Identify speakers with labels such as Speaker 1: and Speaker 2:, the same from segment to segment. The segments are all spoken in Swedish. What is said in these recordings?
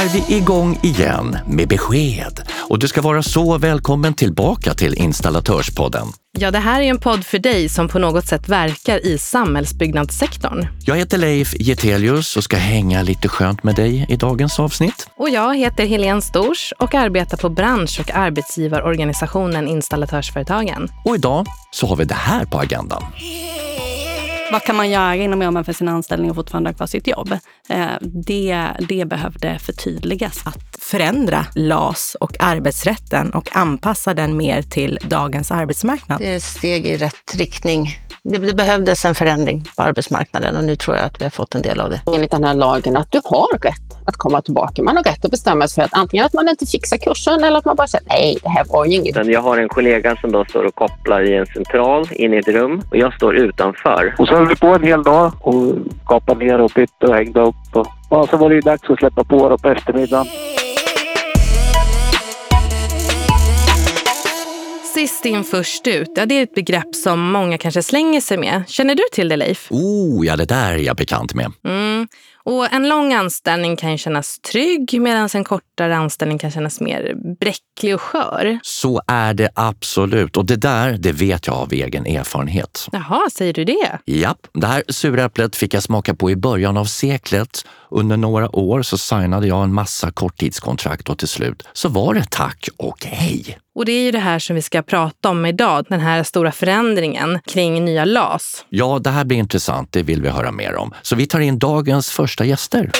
Speaker 1: är vi igång igen med besked och du ska vara så välkommen tillbaka till Installatörspodden.
Speaker 2: Ja, det här är en podd för dig som på något sätt verkar i samhällsbyggnadssektorn.
Speaker 1: Jag heter Leif Getelius och ska hänga lite skönt med dig i dagens avsnitt.
Speaker 2: Och jag heter Helene Stors och arbetar på bransch och arbetsgivarorganisationen Installatörsföretagen.
Speaker 1: Och idag så har vi det här på agendan.
Speaker 3: Vad kan man göra inom ramen för sin anställning och fortfarande ha kvar sitt jobb? Eh, det, det behövde förtydligas.
Speaker 4: Att förändra LAS och arbetsrätten och anpassa den mer till dagens arbetsmarknad.
Speaker 5: Det är ett steg i rätt riktning. Det behövdes en förändring på arbetsmarknaden och nu tror jag att vi har fått en del av det.
Speaker 6: Enligt den här lagen att du har rätt att komma tillbaka. Man har rätt att bestämma sig för att antingen att man inte fixar kursen eller att man bara säger nej, det här var ju inget.
Speaker 7: Jag har en kollega som då står och kopplar i en central inne i ett rum och jag står utanför.
Speaker 8: Och så höll vi på en hel dag och kapade ner och bytte och hängde upp. Och, och så var det ju dags att släppa på då på eftermiddagen.
Speaker 2: Sist in först ut, ja, det är ett begrepp som många kanske slänger sig med. Känner du till det Leif?
Speaker 1: Oh, ja det där är jag bekant med.
Speaker 2: Mm. Och en lång anställning kan kännas trygg medan en kortare anställning kan kännas mer bräcklig och skör.
Speaker 1: Så är det absolut och det där, det vet jag av egen erfarenhet.
Speaker 2: Jaha, säger du det?
Speaker 1: Japp, det här suräpplet fick jag smaka på i början av seklet. Under några år så signade jag en massa korttidskontrakt och till slut så var det tack och hej.
Speaker 2: Och det är ju det här som vi ska prata om idag, den här stora förändringen kring nya LAS.
Speaker 1: Ja, det här blir intressant, det vill vi höra mer om. Så vi tar in dagens första gäster.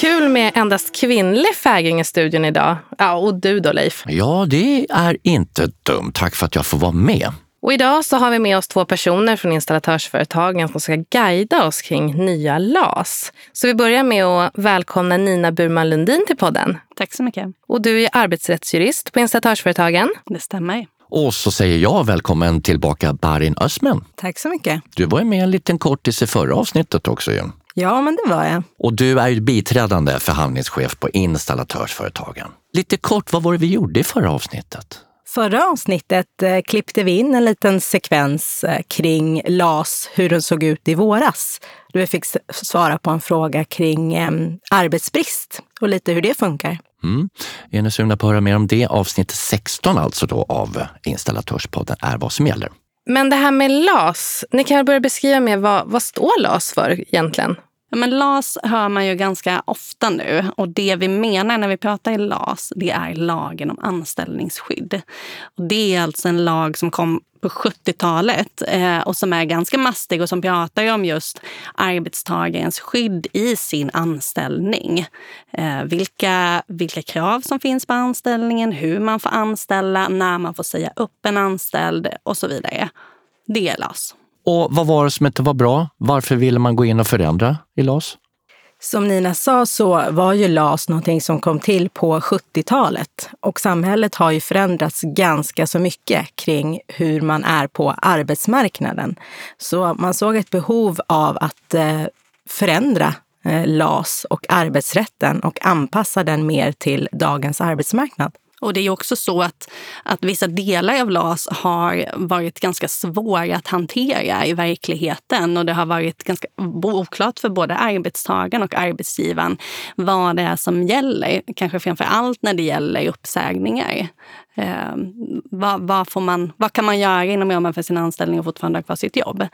Speaker 2: Kul med endast kvinnlig fägring i studion idag. Ja, och du då Leif?
Speaker 1: Ja, det är inte dumt. Tack för att jag får vara med.
Speaker 2: Och idag så har vi med oss två personer från installatörsföretagen som ska guida oss kring nya LAS. Så vi börjar med att välkomna Nina Burman Lundin till podden.
Speaker 3: Tack så mycket.
Speaker 2: Och du är arbetsrättsjurist på installatörsföretagen.
Speaker 3: Det stämmer.
Speaker 1: Och så säger jag välkommen tillbaka Barin Ösmen.
Speaker 4: Tack så mycket.
Speaker 1: Du var ju med en liten kortis i förra avsnittet också ju.
Speaker 4: Ja, men det var jag.
Speaker 1: Och du är ju biträdande förhandlingschef på installatörsföretagen. Lite kort, vad var det vi gjorde i förra avsnittet?
Speaker 4: Förra avsnittet eh, klippte vi in en liten sekvens eh, kring LAS, hur den såg ut i våras. Då vi fick svara på en fråga kring arbetsbrist och lite hur det funkar.
Speaker 1: Mm. Är ni sugna på att höra mer om det? Avsnitt 16 alltså då av Installatörspodden är vad som gäller.
Speaker 2: Men det här med LAS, ni kan börja beskriva mer vad, vad står LAS för egentligen?
Speaker 3: Ja, men LAS hör man ju ganska ofta nu och det vi menar när vi pratar i LAS det är lagen om anställningsskydd. Och det är alltså en lag som kom på 70-talet eh, och som är ganska mastig och som pratar om just arbetstagarens skydd i sin anställning. Eh, vilka, vilka krav som finns på anställningen, hur man får anställa, när man får säga upp en anställd och så vidare. Det är LAS.
Speaker 1: Och vad var det som inte var bra? Varför ville man gå in och förändra i LAS?
Speaker 4: Som Nina sa så var ju LAS någonting som kom till på 70-talet och samhället har ju förändrats ganska så mycket kring hur man är på arbetsmarknaden. Så man såg ett behov av att eh, förändra eh, LAS och arbetsrätten och anpassa den mer till dagens arbetsmarknad.
Speaker 3: Och det är också så att, att vissa delar av LAS har varit ganska svåra att hantera i verkligheten. Och det har varit ganska oklart för både arbetstagaren och arbetsgivaren vad det är som gäller. Kanske framför allt när det gäller uppsägningar. Eh, vad, vad, får man, vad kan man göra inom ramen för sin anställning och fortfarande ha kvar sitt jobb?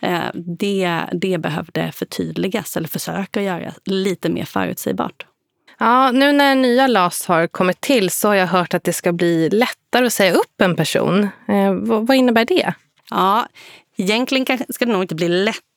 Speaker 3: Eh, det, det behövde förtydligas eller försöka göra lite mer förutsägbart.
Speaker 2: Ja, nu när nya LAS har kommit till så har jag hört att det ska bli lättare att säga upp en person. Eh, vad, vad innebär det?
Speaker 3: Ja, Egentligen ska det nog inte bli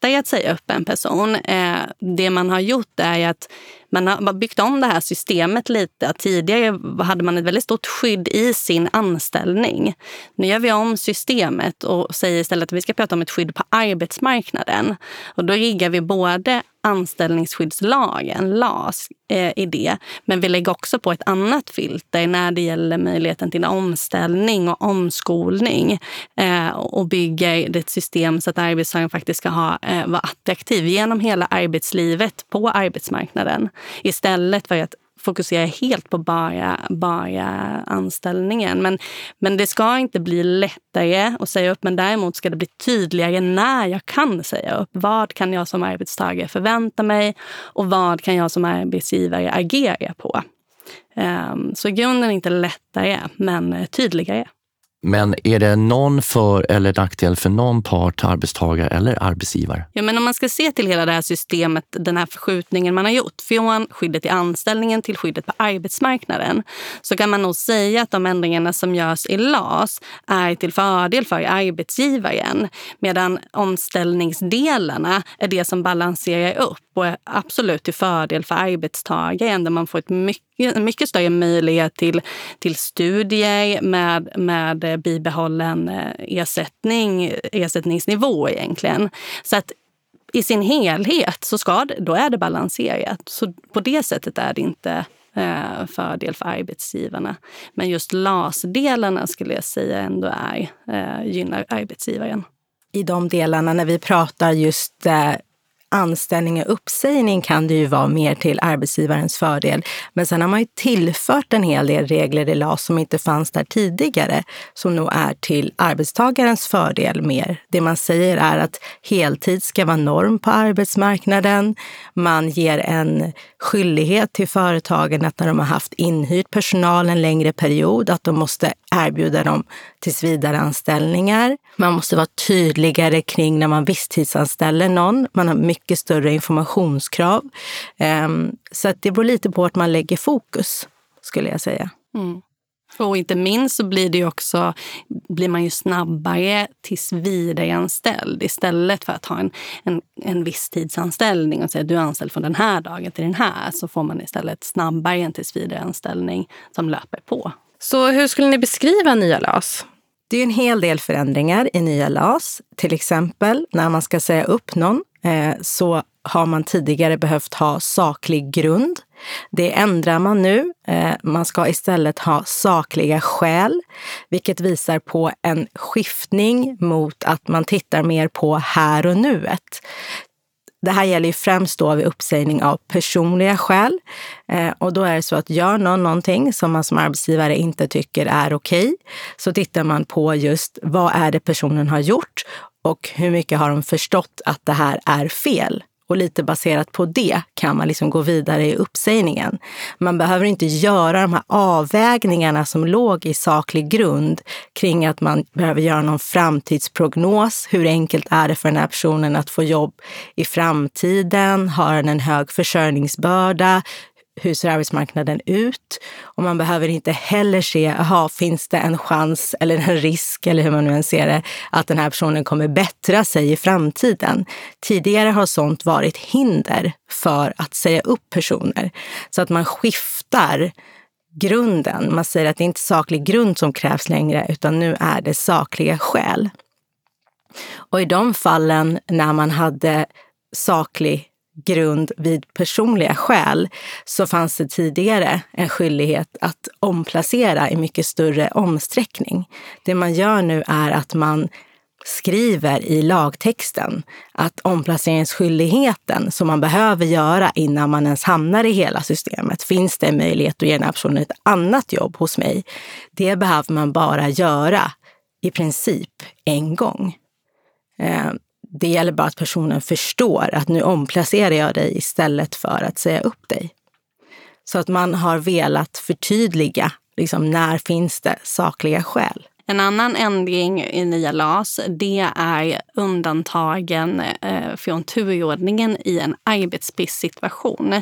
Speaker 3: lättare att säga upp en person. Eh, det man har gjort är att man har byggt om det här systemet lite. Tidigare hade man ett väldigt stort skydd i sin anställning. Nu gör vi om systemet och säger istället att vi ska prata om ett skydd på arbetsmarknaden. Och då riggar vi både anställningsskyddslagen, LAS, eh, i det. Men vi lägger också på ett annat filter när det gäller möjligheten till omställning och omskolning eh, och bygger ett system så att arbetsgivaren faktiskt ska ha, eh, eh, vara attraktiv genom hela arbetslivet på arbetsmarknaden. Istället för att fokusera helt på bara, bara anställningen. Men, men det ska inte bli lättare att säga upp, men däremot ska det bli tydligare när jag kan säga upp. Vad kan jag som arbetstagare förvänta mig och vad kan jag som arbetsgivare agera på? Um, så i grunden inte lättare, men tydligare.
Speaker 1: Men är det någon för eller nackdel för någon part, arbetstagare eller arbetsgivare?
Speaker 3: Ja, men om man ska se till hela det här systemet, den här förskjutningen man har gjort från skyddet i anställningen till skyddet på arbetsmarknaden så kan man nog säga att de ändringarna som görs i LAS är till fördel för arbetsgivaren medan omställningsdelarna är det som balanserar upp och absolut till fördel för arbetstagaren där man får ett mycket en mycket större möjlighet till, till studier med, med bibehållen eh, ersättning, ersättningsnivå egentligen. Så att i sin helhet så ska det, då är det balanserat. Så på det sättet är det inte eh, fördel för arbetsgivarna. Men just LAS-delarna skulle jag säga ändå är, eh, gynnar arbetsgivaren.
Speaker 4: I de delarna när vi pratar just eh, anställning och uppsägning kan det ju vara mer till arbetsgivarens fördel. Men sen har man ju tillfört en hel del regler i LAS som inte fanns där tidigare, som nog är till arbetstagarens fördel mer. Det man säger är att heltid ska vara norm på arbetsmarknaden. Man ger en skyldighet till företagen att när de har haft inhyrd personal en längre period, att de måste erbjuda dem tillsvidareanställningar. Man måste vara tydligare kring när man visstidsanställer någon. Man har mycket större informationskrav. Ehm, så det beror lite på vart man lägger fokus, skulle jag säga.
Speaker 3: Mm. Och inte minst så blir, det också, blir man ju snabbare tillsvidareanställd istället för att ha en, en, en visstidsanställning och säga du är anställd från den här dagen till den här. Så får man istället snabbare en tillsvidareanställning som löper på.
Speaker 2: Så hur skulle ni beskriva nya LAS?
Speaker 4: Det är en hel del förändringar i nya LAS. Till exempel när man ska säga upp någon Eh, så har man tidigare behövt ha saklig grund. Det ändrar man nu. Eh, man ska istället ha sakliga skäl, vilket visar på en skiftning mot att man tittar mer på här och nuet. Det här gäller ju främst då vid uppsägning av personliga skäl. Eh, och då är det så att gör någon någonting som man som arbetsgivare inte tycker är okej, okay, så tittar man på just vad är det personen har gjort och hur mycket har de förstått att det här är fel? Och lite baserat på det kan man liksom gå vidare i uppsägningen. Man behöver inte göra de här avvägningarna som låg i saklig grund kring att man behöver göra någon framtidsprognos. Hur enkelt är det för den här personen att få jobb i framtiden? Har den en hög försörjningsbörda? Hur ser arbetsmarknaden ut? Och man behöver inte heller se, aha, finns det en chans eller en risk, eller hur man nu än ser det, att den här personen kommer bättra sig i framtiden. Tidigare har sånt varit hinder för att säga upp personer. Så att man skiftar grunden. Man säger att det inte är saklig grund som krävs längre, utan nu är det sakliga skäl. Och i de fallen när man hade saklig grund vid personliga skäl så fanns det tidigare en skyldighet att omplacera i mycket större omsträckning. Det man gör nu är att man skriver i lagtexten att omplaceringsskyldigheten som man behöver göra innan man ens hamnar i hela systemet, finns det en möjlighet att ge den här personen ett annat jobb hos mig, det behöver man bara göra i princip en gång. Eh, det gäller bara att personen förstår att nu omplacerar jag dig istället för att säga upp dig. Så att man har velat förtydliga liksom, när finns det sakliga skäl.
Speaker 3: En annan ändring i nya LAS det är undantagen eh, från turordningen i en arbetsbristsituation.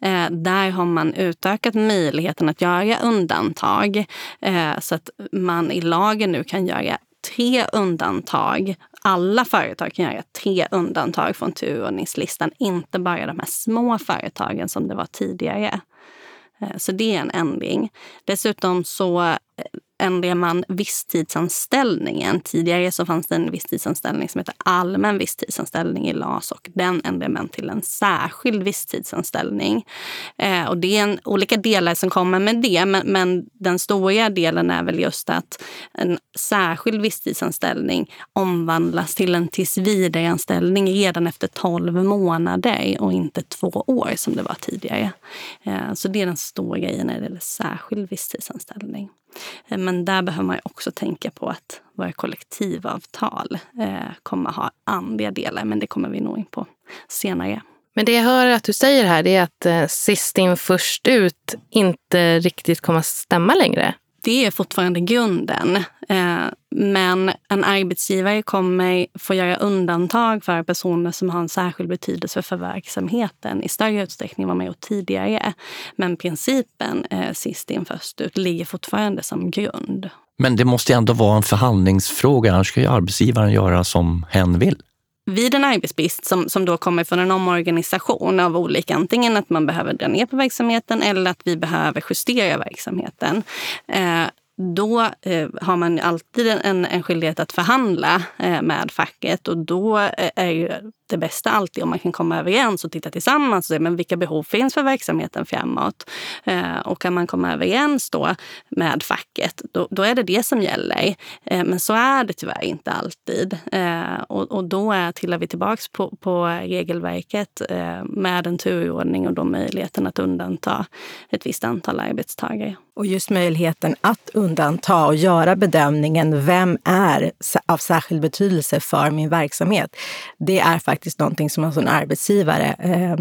Speaker 3: Eh, där har man utökat möjligheten att göra undantag eh, så att man i lagen nu kan göra tre undantag. Alla företag kan göra tre undantag från turordningslistan, inte bara de här små företagen som det var tidigare. Eh, så det är en ändring. Dessutom så eh, än ändrar man visstidsanställningen. Tidigare så fanns det en visstidsanställning som heter allmän visstidsanställning i LAS och den ändrar man till en särskild visstidsanställning. Eh, och det är en, olika delar som kommer med det, men, men den stora delen är väl just att en särskild visstidsanställning omvandlas till en tillsvidareanställning redan efter 12 månader och inte två år som det var tidigare. Eh, så det är den stora grejen när det gäller särskild visstidsanställning. Eh, men där behöver man också tänka på att våra kollektivavtal eh, kommer ha andra delar, men det kommer vi nog in på senare.
Speaker 2: Men det jag hör att du säger här är att sist in först ut inte riktigt kommer att stämma längre
Speaker 3: det är fortfarande grunden. Eh, men en arbetsgivare kommer få göra undantag för personer som har en särskild betydelse för verksamheten i större utsträckning än vad man gjort tidigare. Men principen eh, sist in först ut ligger fortfarande som grund.
Speaker 1: Men det måste ändå vara en förhandlingsfråga, annars ska ju arbetsgivaren göra som hen vill
Speaker 3: vid en arbetsbrist som, som då kommer från en omorganisation av olika, antingen att man behöver dra ner på verksamheten eller att vi behöver justera verksamheten. Eh, då eh, har man alltid en, en skyldighet att förhandla eh, med facket. Och då eh, är ju det bästa alltid om man kan komma överens och titta tillsammans och se men vilka behov finns för verksamheten framåt. Eh, och kan man komma överens då med facket, då, då är det det som gäller. Eh, men så är det tyvärr inte alltid. Eh, och, och då är, trillar vi tillbaks på, på regelverket eh, med en turordning och då möjligheten att undanta ett visst antal arbetstagare.
Speaker 4: Och just möjligheten att undanta och göra bedömningen vem är av särskild betydelse för min verksamhet. Det är faktiskt någonting som man som arbetsgivare eh,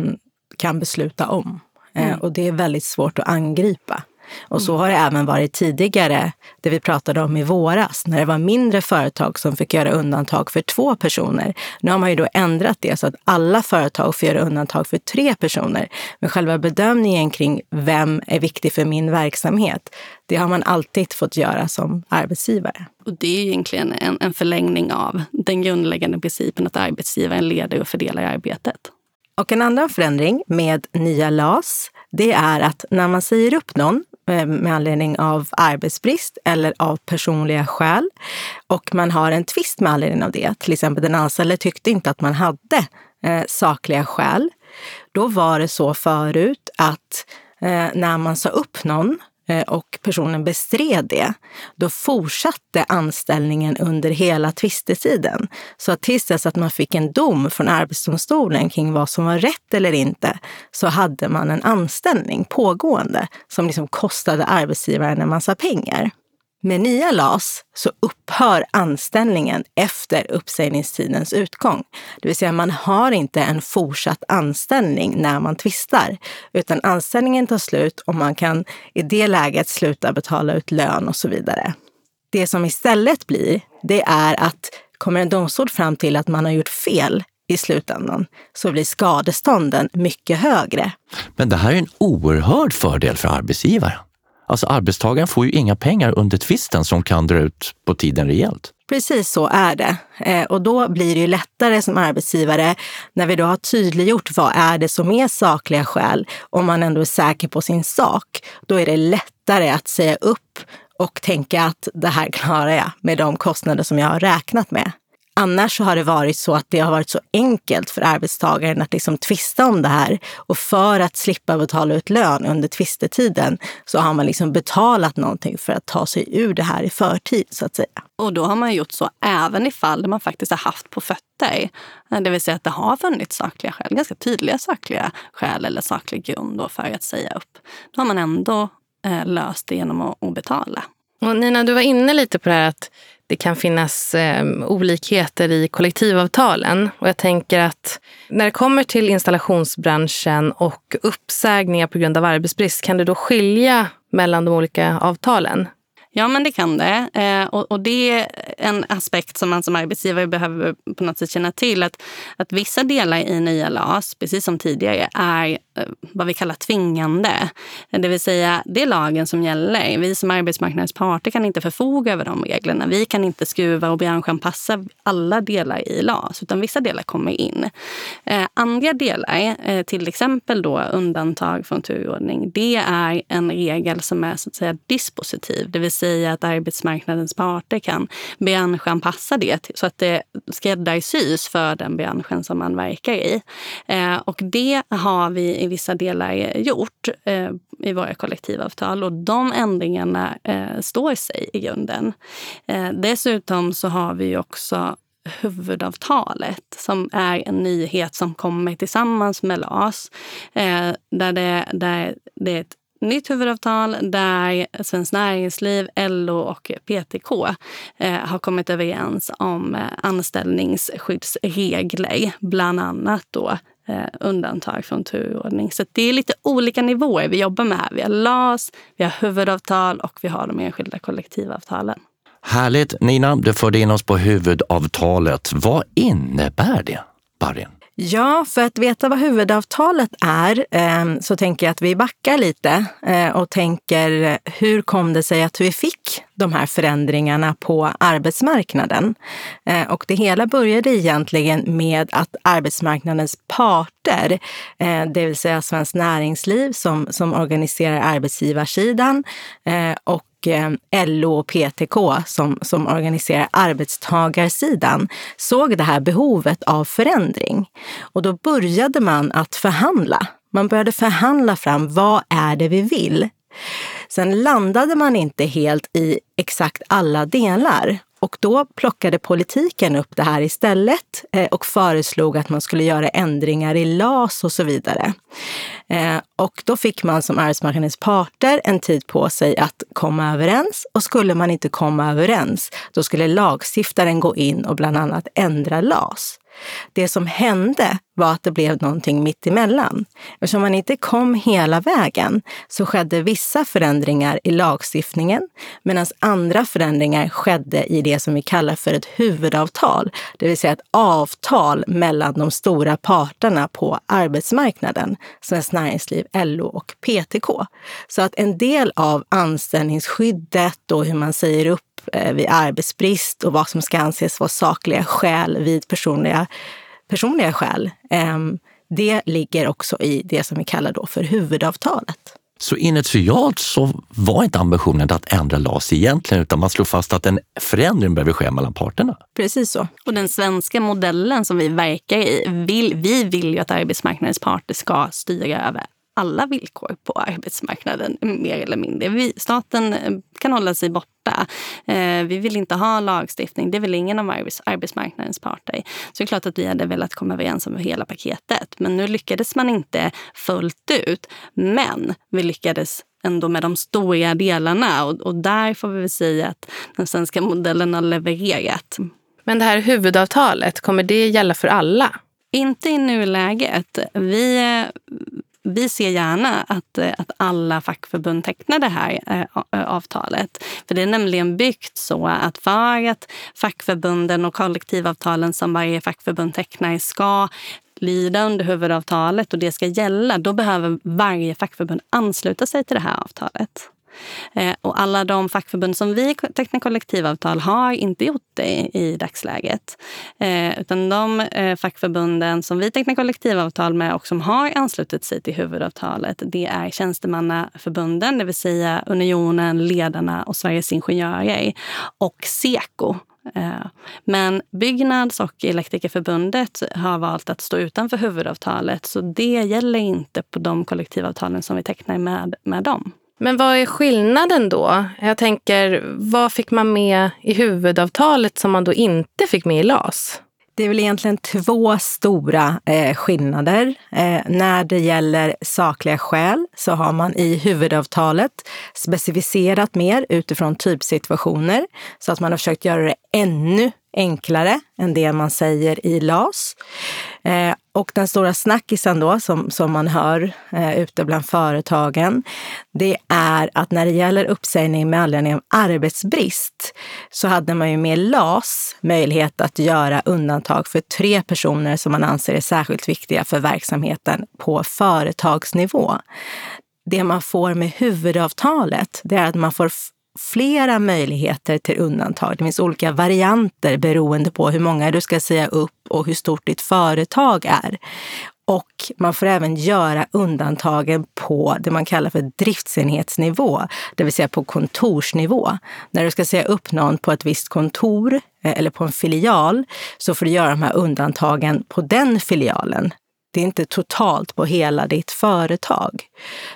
Speaker 4: kan besluta om. Eh, mm. Och det är väldigt svårt att angripa. Och så har det även varit tidigare, det vi pratade om i våras, när det var mindre företag som fick göra undantag för två personer. Nu har man ju då ändrat det så att alla företag får göra undantag för tre personer. Men själva bedömningen kring vem är viktig för min verksamhet, det har man alltid fått göra som arbetsgivare.
Speaker 3: Och det är egentligen en, en förlängning av den grundläggande principen att arbetsgivaren leder och fördelar arbetet.
Speaker 4: Och en annan förändring med nya LAS, det är att när man säger upp någon Eh, med anledning av arbetsbrist eller av personliga skäl. Och man har en tvist med anledning av det. Till exempel den anställde tyckte inte att man hade eh, sakliga skäl. Då var det så förut att eh, när man sa upp någon Eh, och personen bestred det, då fortsatte anställningen under hela tvistetiden. Så att tills dess att man fick en dom från Arbetsdomstolen kring vad som var rätt eller inte, så hade man en anställning pågående som liksom kostade arbetsgivaren en massa pengar. Med nya LAS så upphör anställningen efter uppsägningstidens utgång. Det vill säga man har inte en fortsatt anställning när man tvistar, utan anställningen tar slut och man kan i det läget sluta betala ut lön och så vidare. Det som istället blir, det är att kommer en domstol fram till att man har gjort fel i slutändan så blir skadestånden mycket högre.
Speaker 1: Men det här är en oerhörd fördel för arbetsgivaren. Alltså arbetstagaren får ju inga pengar under tvisten som kan dra ut på tiden rejält.
Speaker 4: Precis så är det. Eh, och då blir det ju lättare som arbetsgivare när vi då har tydliggjort vad är det som är sakliga skäl. Om man ändå är säker på sin sak, då är det lättare att säga upp och tänka att det här klarar jag med de kostnader som jag har räknat med. Annars så har det varit så att det har varit så enkelt för arbetstagaren att liksom tvista om det här. Och för att slippa betala ut lön under tvistetiden så har man liksom betalat någonting för att ta sig ur det här i förtid så att säga.
Speaker 3: Och då har man gjort så även i fall där man faktiskt har haft på fötter. Det vill säga att det har funnits sakliga skäl, ganska tydliga sakliga skäl eller saklig grund för att säga upp. Då har man ändå eh, löst det genom att, att betala.
Speaker 2: Och Nina, du var inne lite på det här att det kan finnas eh, olikheter i kollektivavtalen. Och jag tänker att när det kommer till installationsbranschen och uppsägningar på grund av arbetsbrist, kan du då skilja mellan de olika avtalen?
Speaker 3: Ja, men det kan det. Eh, och, och, det är en aspekt som man som arbetsgivare behöver på något sätt känna till. Att, att vissa delar i nya LAS, precis som tidigare, är eh, vad vi kallar tvingande. Det vill säga, det är lagen som gäller. Vi som arbetsmarknadens parter kan inte förfoga över de reglerna. Vi kan inte skruva och branschanpassa alla delar i LAS, utan vissa delar kommer in. Eh, andra delar, eh, till exempel då undantag från turordning, det är en regel som är så att säga dispositiv. Det vill säga säga att arbetsmarknadens parter kan branschanpassa det så att det skräddarsys för den branschen som man verkar i. Eh, och det har vi i vissa delar gjort eh, i våra kollektivavtal och de ändringarna eh, står sig i grunden. Dessutom så har vi också huvudavtalet som är en nyhet som kommer tillsammans med LAS. Eh, där, det, där det är ett nytt huvudavtal där Svenskt Näringsliv, LO och PTK eh, har kommit överens om eh, anställningsskyddsregler. Bland annat då eh, undantag från turordning. Så det är lite olika nivåer vi jobbar med här. Vi har LAS, vi har huvudavtal och vi har de enskilda kollektivavtalen.
Speaker 1: Härligt! Nina, du förde in oss på huvudavtalet. Vad innebär det, Barin?
Speaker 4: Ja, för att veta vad huvudavtalet är ehm, så tänker jag att vi backar lite eh, och tänker hur kom det sig att vi fick de här förändringarna på arbetsmarknaden? Eh, och det hela började egentligen med att arbetsmarknadens parter, eh, det vill säga Svenskt Näringsliv som, som organiserar arbetsgivarsidan och Eh, LO och PTK som, som organiserar arbetstagarsidan såg det här behovet av förändring. Och då började man att förhandla. Man började förhandla fram vad är det vi vill. Sen landade man inte helt i exakt alla delar och då plockade politiken upp det här istället eh, och föreslog att man skulle göra ändringar i LAS och så vidare. Eh, och då fick man som arbetsmarknadens parter en tid på sig att komma överens. Och skulle man inte komma överens, då skulle lagstiftaren gå in och bland annat ändra LAS. Det som hände var att det blev någonting mitt emellan. Eftersom man inte kom hela vägen så skedde vissa förändringar i lagstiftningen medan andra förändringar skedde i det som vi kallar för ett huvudavtal. Det vill säga ett avtal mellan de stora parterna på arbetsmarknaden, Svenskt Näringsliv, LO och PTK. Så att en del av anställningsskyddet och hur man säger upp eh, vid arbetsbrist och vad som ska anses vara sakliga skäl vid personliga personliga skäl, ehm, det ligger också i det som vi kallar då för huvudavtalet.
Speaker 1: Så initialt så var inte ambitionen att ändra LAS egentligen, utan man slog fast att en förändring behöver ske mellan parterna.
Speaker 4: Precis så.
Speaker 3: Och den svenska modellen som vi verkar i, vill, vi vill ju att arbetsmarknadens parter ska styra över alla villkor på arbetsmarknaden, mer eller mindre. Vi, staten eh, kan hålla sig borta. Eh, vi vill inte ha lagstiftning. Det vill ingen av arbets, arbetsmarknadens parter. Så det är klart att vi hade velat komma överens om hela paketet. Men nu lyckades man inte fullt ut. Men vi lyckades ändå med de stora delarna och, och där får vi väl säga att den svenska modellen har levererat.
Speaker 2: Men det här huvudavtalet, kommer det gälla för alla?
Speaker 3: Inte i nuläget. Vi vi ser gärna att, eh, att alla fackförbund tecknar det här eh, eh, avtalet. För det är nämligen byggt så att för att fackförbunden och kollektivavtalen som varje fackförbund tecknar ska lyda under huvudavtalet och det ska gälla, då behöver varje fackförbund ansluta sig till det här avtalet. Eh, och alla de fackförbund som vi tecknar kollektivavtal har inte gjort det i dagsläget. Eh, utan de eh, fackförbunden som vi tecknar kollektivavtal med och som har anslutit sig till huvudavtalet, det är tjänstemannaförbunden, det vill säga Unionen, Ledarna och Sveriges Ingenjörer och Seko men Byggnads och Elektrikerförbundet har valt att stå utanför huvudavtalet så det gäller inte på de kollektivavtalen som vi tecknar med, med dem.
Speaker 2: Men vad är skillnaden då? Jag tänker, vad fick man med i huvudavtalet som man då inte fick med i LAS?
Speaker 4: Det är väl egentligen två stora eh, skillnader. Eh, när det gäller sakliga skäl så har man i huvudavtalet specificerat mer utifrån typsituationer så att man har försökt göra det ännu enklare än det man säger i LAS. Eh, och den stora snackisen då, som, som man hör eh, ute bland företagen, det är att när det gäller uppsägning med anledning av arbetsbrist så hade man ju med LAS möjlighet att göra undantag för tre personer som man anser är särskilt viktiga för verksamheten på företagsnivå. Det man får med huvudavtalet, det är att man får flera möjligheter till undantag. Det finns olika varianter beroende på hur många du ska säga upp och hur stort ditt företag är. Och man får även göra undantagen på det man kallar för driftsenhetsnivå, det vill säga på kontorsnivå. När du ska säga upp någon på ett visst kontor eh, eller på en filial så får du göra de här undantagen på den filialen. Det är inte totalt på hela ditt företag.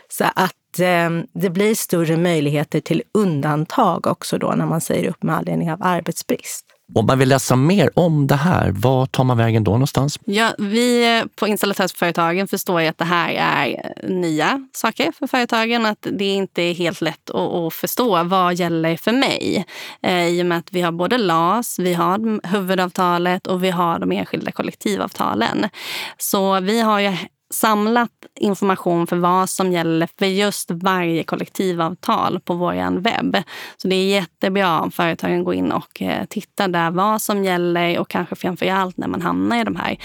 Speaker 4: Så att eh, det blir större möjligheter till undantag också då när man säger upp med anledning av arbetsbrist.
Speaker 1: Om man vill läsa mer om det här, var tar man vägen då någonstans?
Speaker 3: Ja, vi eh, på installatörsföretagen förstår ju att det här är eh, nya saker för företagen. Att det inte är helt lätt att, att förstå vad gäller för mig. Eh, I och med att vi har både LAS, vi har huvudavtalet och vi har de enskilda kollektivavtalen. Så vi har ju samlat information för vad som gäller för just varje kollektivavtal på vår webb. Så det är jättebra om företagen går in och eh, tittar där vad som gäller och kanske framför allt när man hamnar i de här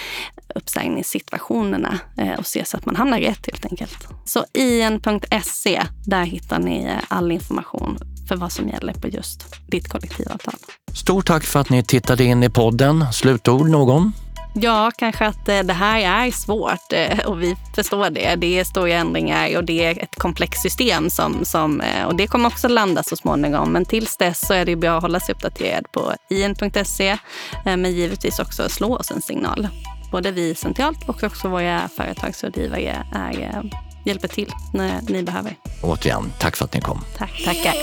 Speaker 3: uppsägningssituationerna eh, och ser så att man hamnar rätt helt enkelt. Så in.se, där hittar ni eh, all information för vad som gäller på just ditt kollektivavtal.
Speaker 1: Stort tack för att ni tittade in i podden. Slutord någon?
Speaker 3: Ja, kanske att eh, det här är svårt eh, och vi förstår det. Det är stora ändringar och det är ett komplext system som, som, eh, och det kommer också landa så småningom. Men tills dess så är det bra att hålla sig uppdaterad på in.se men givetvis också slå oss en signal. Både vi centralt och också våra företagsrådgivare är, hjälper till när ni behöver.
Speaker 1: Återigen, tack för att ni kom.
Speaker 3: Tack, tackar.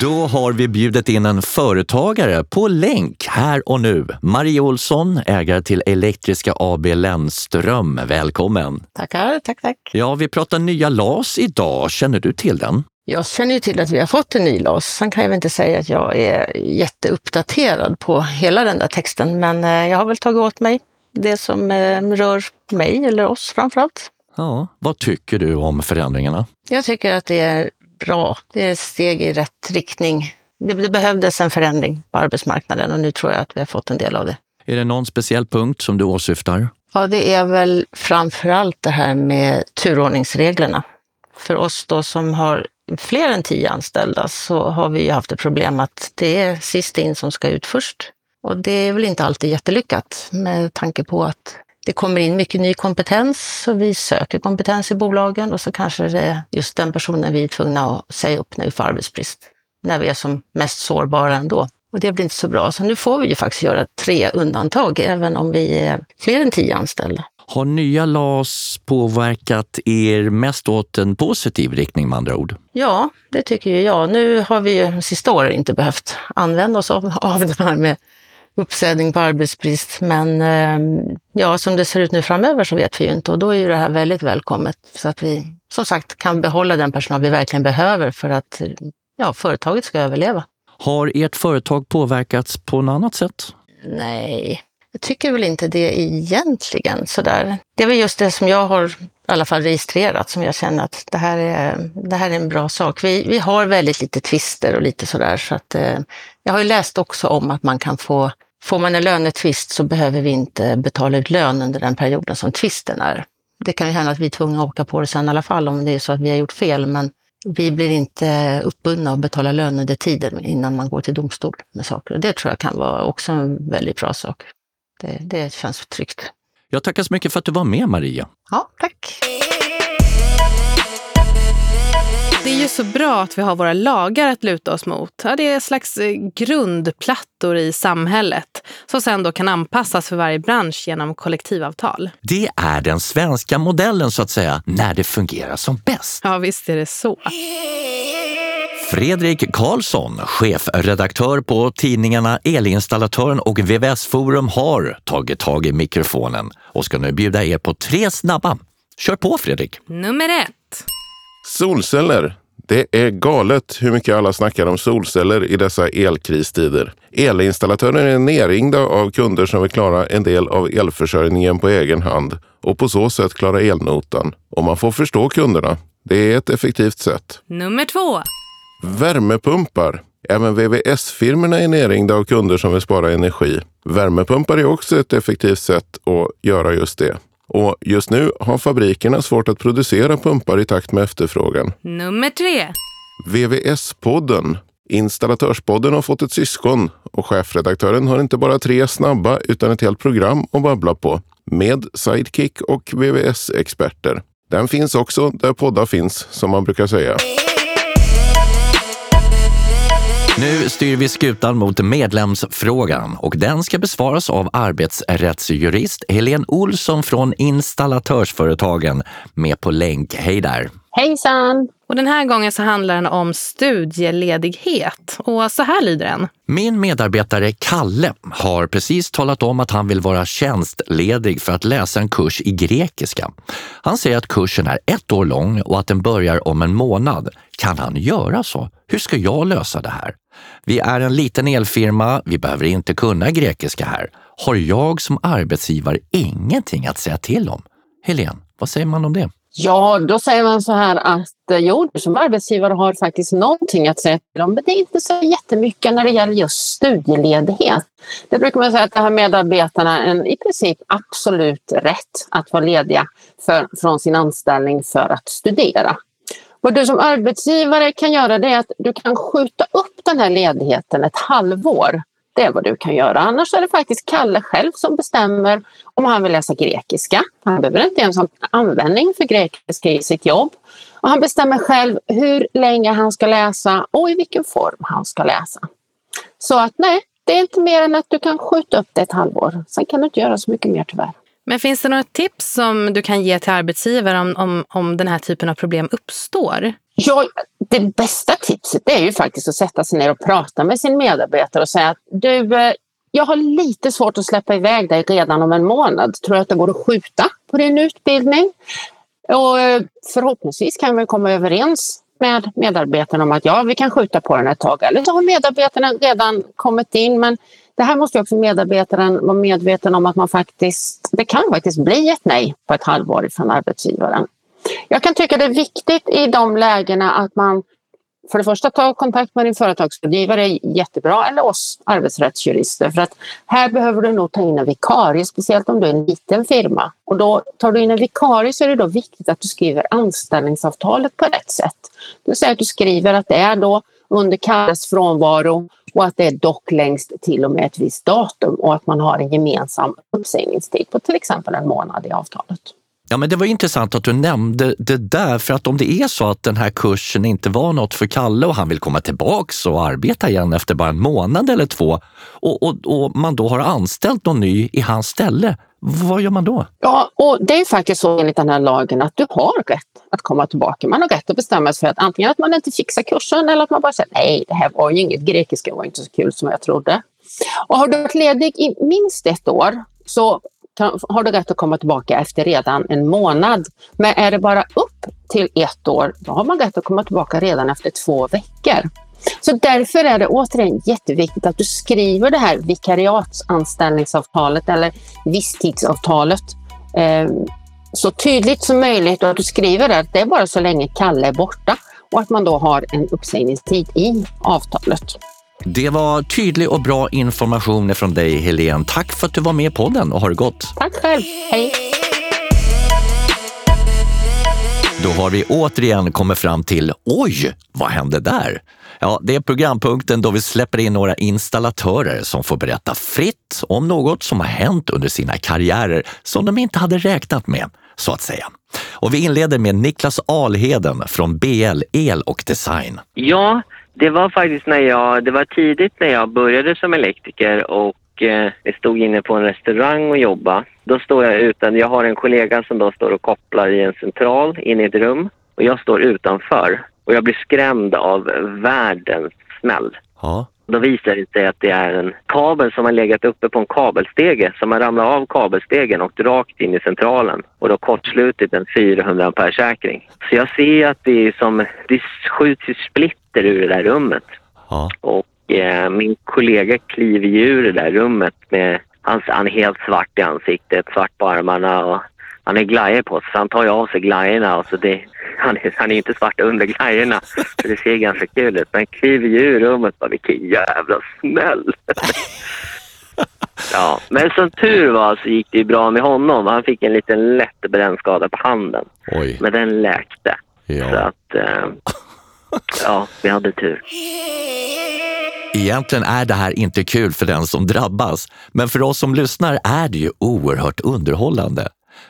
Speaker 1: Då har vi bjudit in en företagare på länk här och nu. Marie Olsson, ägare till Elektriska AB Lennström. Välkommen!
Speaker 5: Tackar, tack, tack.
Speaker 1: Ja, vi pratar nya LAS idag. Känner du till den?
Speaker 5: Jag känner ju till att vi har fått en ny LAS. Sen kan jag väl inte säga att jag är jätteuppdaterad på hela den där texten, men eh, jag har väl tagit åt mig det som eh, rör mig eller oss framförallt.
Speaker 1: Ja, vad tycker du om förändringarna?
Speaker 5: Jag tycker att det är bra. Det är ett steg i rätt riktning. Det, det behövdes en förändring på arbetsmarknaden och nu tror jag att vi har fått en del av det.
Speaker 1: Är det någon speciell punkt som du åsyftar?
Speaker 5: Ja, det är väl framför allt det här med turordningsreglerna. För oss då som har fler än tio anställda så har vi haft ett problem att det är sist in som ska ut först. Och det är väl inte alltid jättelyckat med tanke på att det kommer in mycket ny kompetens och vi söker kompetens i bolagen och så kanske det är just den personen vi är tvungna att säga upp när vi får arbetsbrist. När vi är som mest sårbara ändå. Och det blir inte så bra. Så nu får vi ju faktiskt göra tre undantag, även om vi är fler än tio anställda.
Speaker 1: Har nya LAS påverkat er mest åt en positiv riktning med andra ord?
Speaker 5: Ja, det tycker jag. Nu har vi ju sista året inte behövt använda oss av, av det här med uppsägning på arbetsbrist. Men ehm, ja, som det ser ut nu framöver så vet vi ju inte och då är ju det här väldigt välkommet så att vi som sagt kan behålla den personal vi verkligen behöver för att ja, företaget ska överleva.
Speaker 1: Har ert företag påverkats på något annat sätt?
Speaker 5: Nej, jag tycker väl inte det egentligen sådär. Det är väl just det som jag har i alla fall registrerat som jag känner att det här är, det här är en bra sak. Vi, vi har väldigt lite tvister och lite sådär så att eh, jag har ju läst också om att man kan få Får man en lönetvist så behöver vi inte betala ut lön under den perioden som tvisten är. Det kan ju hända att vi är tvungna att åka på det sen i alla fall om det är så att vi har gjort fel, men vi blir inte uppbundna att betala lön under tiden innan man går till domstol med saker. Det tror jag kan vara också en väldigt bra sak. Det, det känns tryggt.
Speaker 1: Jag tackar så mycket för att du var med Maria.
Speaker 5: Ja, tack.
Speaker 2: Det är ju så bra att vi har våra lagar att luta oss mot. Ja, det är slags eh, grundplattor i samhället som sen då kan anpassas för varje bransch genom kollektivavtal.
Speaker 1: Det är den svenska modellen så att säga, när det fungerar som bäst.
Speaker 2: Ja, visst är det så.
Speaker 1: Fredrik Karlsson, chefredaktör på tidningarna Elinstallatören och VVS Forum har tagit tag i mikrofonen och ska nu bjuda er på tre snabba. Kör på Fredrik!
Speaker 2: Nummer ett.
Speaker 9: Solceller. Det är galet hur mycket alla snackar om solceller i dessa elkristider. Elinstallatörer är nerringda av kunder som vill klara en del av elförsörjningen på egen hand och på så sätt klara elnotan. Och man får förstå kunderna. Det är ett effektivt sätt.
Speaker 2: Nummer två.
Speaker 9: Värmepumpar. Även VVS-firmorna är nerringda av kunder som vill spara energi. Värmepumpar är också ett effektivt sätt att göra just det. Och just nu har fabrikerna svårt att producera pumpar i takt med efterfrågan.
Speaker 2: Nummer tre.
Speaker 9: VVS-podden. Installatörspodden har fått ett syskon och chefredaktören har inte bara tre snabba utan ett helt program att babbla på med sidekick och VVS-experter. Den finns också där poddar finns, som man brukar säga.
Speaker 1: Styr vi skutan mot medlemsfrågan och den ska besvaras av arbetsrättsjurist Helene Olsson från Installatörsföretagen med på länk. Hej där!
Speaker 6: Hejsan!
Speaker 2: Och den här gången så handlar den om studieledighet. Och så här lyder den.
Speaker 1: Min medarbetare Kalle har precis talat om att han vill vara tjänstledig för att läsa en kurs i grekiska. Han säger att kursen är ett år lång och att den börjar om en månad. Kan han göra så? Hur ska jag lösa det här? Vi är en liten elfirma, vi behöver inte kunna grekiska här. Har jag som arbetsgivare ingenting att säga till om? Helene, vad säger man om det?
Speaker 6: Ja, då säger man så här att eh, jo, du som arbetsgivare har faktiskt någonting att säga till om, men det är inte så jättemycket när det gäller just studieledighet. Det brukar man säga att det har medarbetarna en i princip absolut rätt att vara lediga för, från sin anställning för att studera. Vad du som arbetsgivare kan göra det är att du kan skjuta upp den här ledigheten ett halvår. Det är vad du kan göra. Annars är det faktiskt Kalle själv som bestämmer om han vill läsa grekiska. Han behöver inte ens ha användning för grekiska i sitt jobb. Och han bestämmer själv hur länge han ska läsa och i vilken form han ska läsa. Så att nej, det är inte mer än att du kan skjuta upp det ett halvår. Sen kan du inte göra så mycket mer tyvärr.
Speaker 2: Men finns det några tips som du kan ge till arbetsgivare om, om, om den här typen av problem uppstår?
Speaker 6: Ja, det bästa tipset är ju faktiskt att sätta sig ner och prata med sin medarbetare och säga att du, eh, jag har lite svårt att släppa iväg dig redan om en månad. Tror du att det går att skjuta på din utbildning? Och eh, förhoppningsvis kan vi komma överens med medarbetarna om att ja, vi kan skjuta på den ett tag. Eller så har medarbetarna redan kommit in, men det här måste också medarbetaren vara medveten om att man faktiskt, det kan faktiskt bli ett nej på ett halvår från arbetsgivaren. Jag kan tycka det är viktigt i de lägena att man för det första tar kontakt med din företagsrådgivare, jättebra, eller oss arbetsrättsjurister. För att här behöver du nog ta in en vikarie, speciellt om du är en liten firma. Och då tar du in en vikarie så är det då viktigt att du skriver anställningsavtalet på rätt sätt. Det vill säga att du skriver att det är då under Kalles frånvaro och att det är dock längst till och med ett visst datum och att man har en gemensam uppsägningstid på till exempel en månad i avtalet.
Speaker 1: Ja, men det var intressant att du nämnde det där, för att om det är så att den här kursen inte var något för Kalle och han vill komma tillbaks och arbeta igen efter bara en månad eller två och, och, och man då har anställt någon ny i hans ställe, vad gör man då?
Speaker 6: Ja, och det är faktiskt så enligt den här lagen att du har rätt att komma tillbaka. Man har rätt att bestämma sig för att antingen att man inte fixar kursen eller att man bara säger nej, det här var ju inget, grekiska var inte så kul som jag trodde. Och har du varit ledig i minst ett år så kan, har du rätt att komma tillbaka efter redan en månad. Men är det bara upp till ett år, då har man rätt att komma tillbaka redan efter två veckor. Så därför är det återigen jätteviktigt att du skriver det här vikariatsanställningsavtalet eller visstidsavtalet eh, så tydligt som möjligt och att du skriver att det är bara så länge Kalle är borta och att man då har en uppsägningstid i avtalet.
Speaker 1: Det var tydlig och bra information från dig, Helene. Tack för att du var med på podden och har det gott.
Speaker 6: Tack själv. Hej!
Speaker 1: Då har vi återigen kommit fram till Oj, vad hände där? Ja, det är programpunkten då vi släpper in några installatörer som får berätta fritt om något som har hänt under sina karriärer som de inte hade räknat med, så att säga. Och vi inleder med Niklas Alheden från BL El och Design.
Speaker 7: Ja, det var faktiskt när jag, det var tidigt när jag började som elektriker och eh, jag stod inne på en restaurang och jobbade. Då står jag utan, jag har en kollega som då står och kopplar i en central inne i ett rum och jag står utanför och jag blir skrämd av världens smäll.
Speaker 1: Ja.
Speaker 7: Då visar det sig att det är en kabel som har legat uppe på en kabelstege som har ramlat av kabelstegen och rakt in i centralen och då kortslutit en 400 ampere säkring. Så jag ser att det är som, det skjuts ju splitter ur det där rummet.
Speaker 1: Ja.
Speaker 7: Och eh, min kollega kliver ur det där rummet med, han, han är helt svart i ansiktet, svart på armarna och han är glajjor på sig så han tar ju av sig glajjorna och så det, han, är, han är inte svart under glajjorna så det ser ganska kul ut. Men kliver ju ur rummet bara vilken jävla smäll. ja, men som tur var så gick det ju bra med honom. Han fick en liten lätt brännskada på handen.
Speaker 1: Oj.
Speaker 7: Men den läkte.
Speaker 1: Ja.
Speaker 7: Så att, eh, ja, vi hade tur.
Speaker 1: Egentligen är det här inte kul för den som drabbas, men för oss som lyssnar är det ju oerhört underhållande.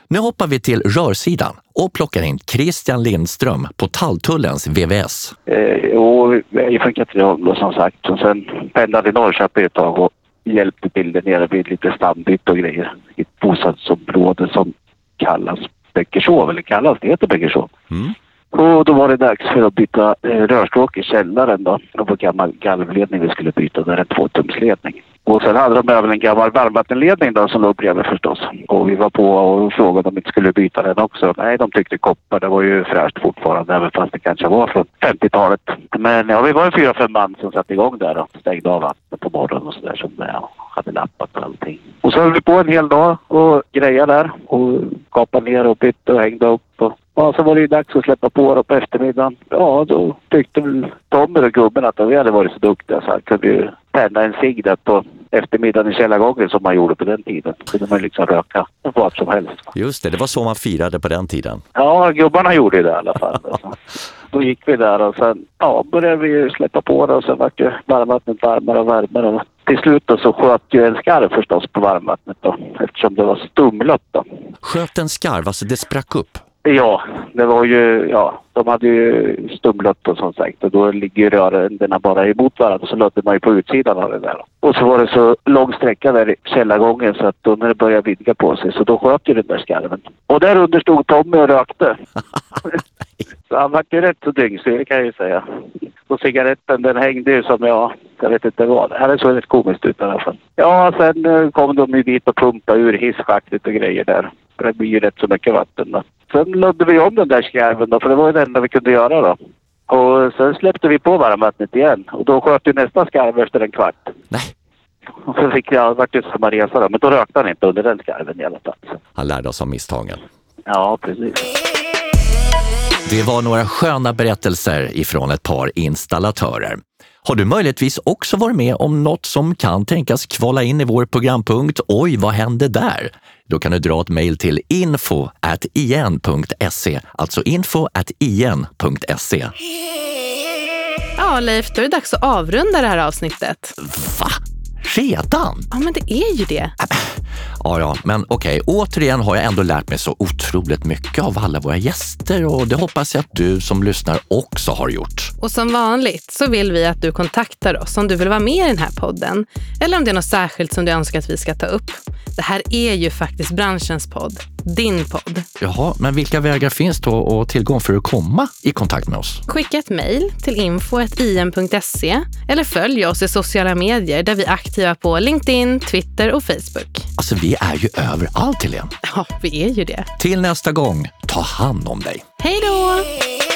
Speaker 1: Nu hoppar vi till rörsidan och plockar in Christian Lindström på Talltullens VVS.
Speaker 8: Eh, och jag är från Katrineholm som sagt. Och sen pendlade i Norrköping ett tag och hjälpte till där nere vid lite stambyte och grejer. I ett bostadsområde som kallas Bäckershov, eller kallas, det heter Bäckershov.
Speaker 1: Mm.
Speaker 8: Och då var det dags för att byta eh, rörstråk i källaren då. Det var gammal galvledning vi skulle byta, där är en tvåtumsledning. Och sen hade de även en gammal varmvattenledning då som låg bredvid förstås. Och vi var på och frågade om vi inte skulle byta den också. Nej, de tyckte koppar, det var ju fräscht fortfarande även fast det kanske var från 50-talet. Men ja, vi var en fyra, fem man som satte igång där och stängde av vattnet på morgonen och sådär som ja, hade lappat och allting. Och så höll vi på en hel dag och grejade där och kapade ner och bytte och hängde upp och Ja, så var det ju dags att släppa på då på eftermiddagen. Ja, då tyckte väl Tommy och gubben att vi hade varit så duktiga så han kunde ju tända en cigg på eftermiddagen i källargången som man gjorde på den tiden. Då kunde man liksom röka vad som helst.
Speaker 1: Just det, det var så man firade på den tiden.
Speaker 8: Ja, gubbarna gjorde det i alla fall. Då gick vi där och sen ja, började vi släppa på det och sen vart ju varmvattnet varmare och varmare. Till slut då så sköt ju en skarv förstås på varmvattnet då eftersom det var stumlat då.
Speaker 1: Sköt en skarv, alltså det sprack upp.
Speaker 8: Ja, det var ju, ja, de hade ju stumlat och som sagt och då ligger ju röränderna bara emot varandra så lödde man ju på utsidan av det där. Och så var det så lång sträcka där i källargången så att då när det började vidga på sig så då sköt ju den där skarven. Och där under stod Tommy och rökte. så han vart ju rätt så dyngsyrig kan jag ju säga. Och cigaretten den hängde ju som jag, jag vet inte vad. Det här såg rätt komiskt ut i alla fall. Ja, sen eh, kom de ju dit och pumpade ur hisschaktet och grejer där. Det blir ju rätt så mycket vatten då. Sen lödde vi om den där skarven då, för det var det enda vi kunde göra då. Och sen släppte vi på varmvattnet igen och då sköt ju nästa skarv efter en kvart.
Speaker 1: Nej,
Speaker 8: Och så fick jag, vart det samma resa då, men då rökte han inte under den skarven i alla fall.
Speaker 1: han lärde oss av misstagen.
Speaker 8: Ja, precis.
Speaker 1: Det var några sköna berättelser ifrån ett par installatörer. Har du möjligtvis också varit med om något som kan tänkas kvala in i vår programpunkt Oj, vad hände där? Då kan du dra ett mejl till info igen.se, alltså info igen.se.
Speaker 2: Ja, Leif, då är det dags att avrunda det här avsnittet.
Speaker 1: Va? Redan?
Speaker 2: Ja, men det är ju det.
Speaker 1: Ja, ja, men okej. Återigen har jag ändå lärt mig så otroligt mycket av alla våra gäster och det hoppas jag att du som lyssnar också har gjort.
Speaker 2: Och som vanligt så vill vi att du kontaktar oss om du vill vara med i den här podden eller om det är något särskilt som du önskar att vi ska ta upp. Det här är ju faktiskt branschens podd, din podd.
Speaker 1: Jaha, men vilka vägar finns då och tillgång för att komma i kontakt med oss?
Speaker 2: Skicka ett mejl till info.im.se eller följ oss i sociala medier där vi är aktiva på LinkedIn, Twitter och Facebook.
Speaker 1: Alltså, vi är ju överallt, Helene.
Speaker 2: Ja, vi är ju det.
Speaker 1: Till nästa gång, ta hand om dig.
Speaker 2: Hej då!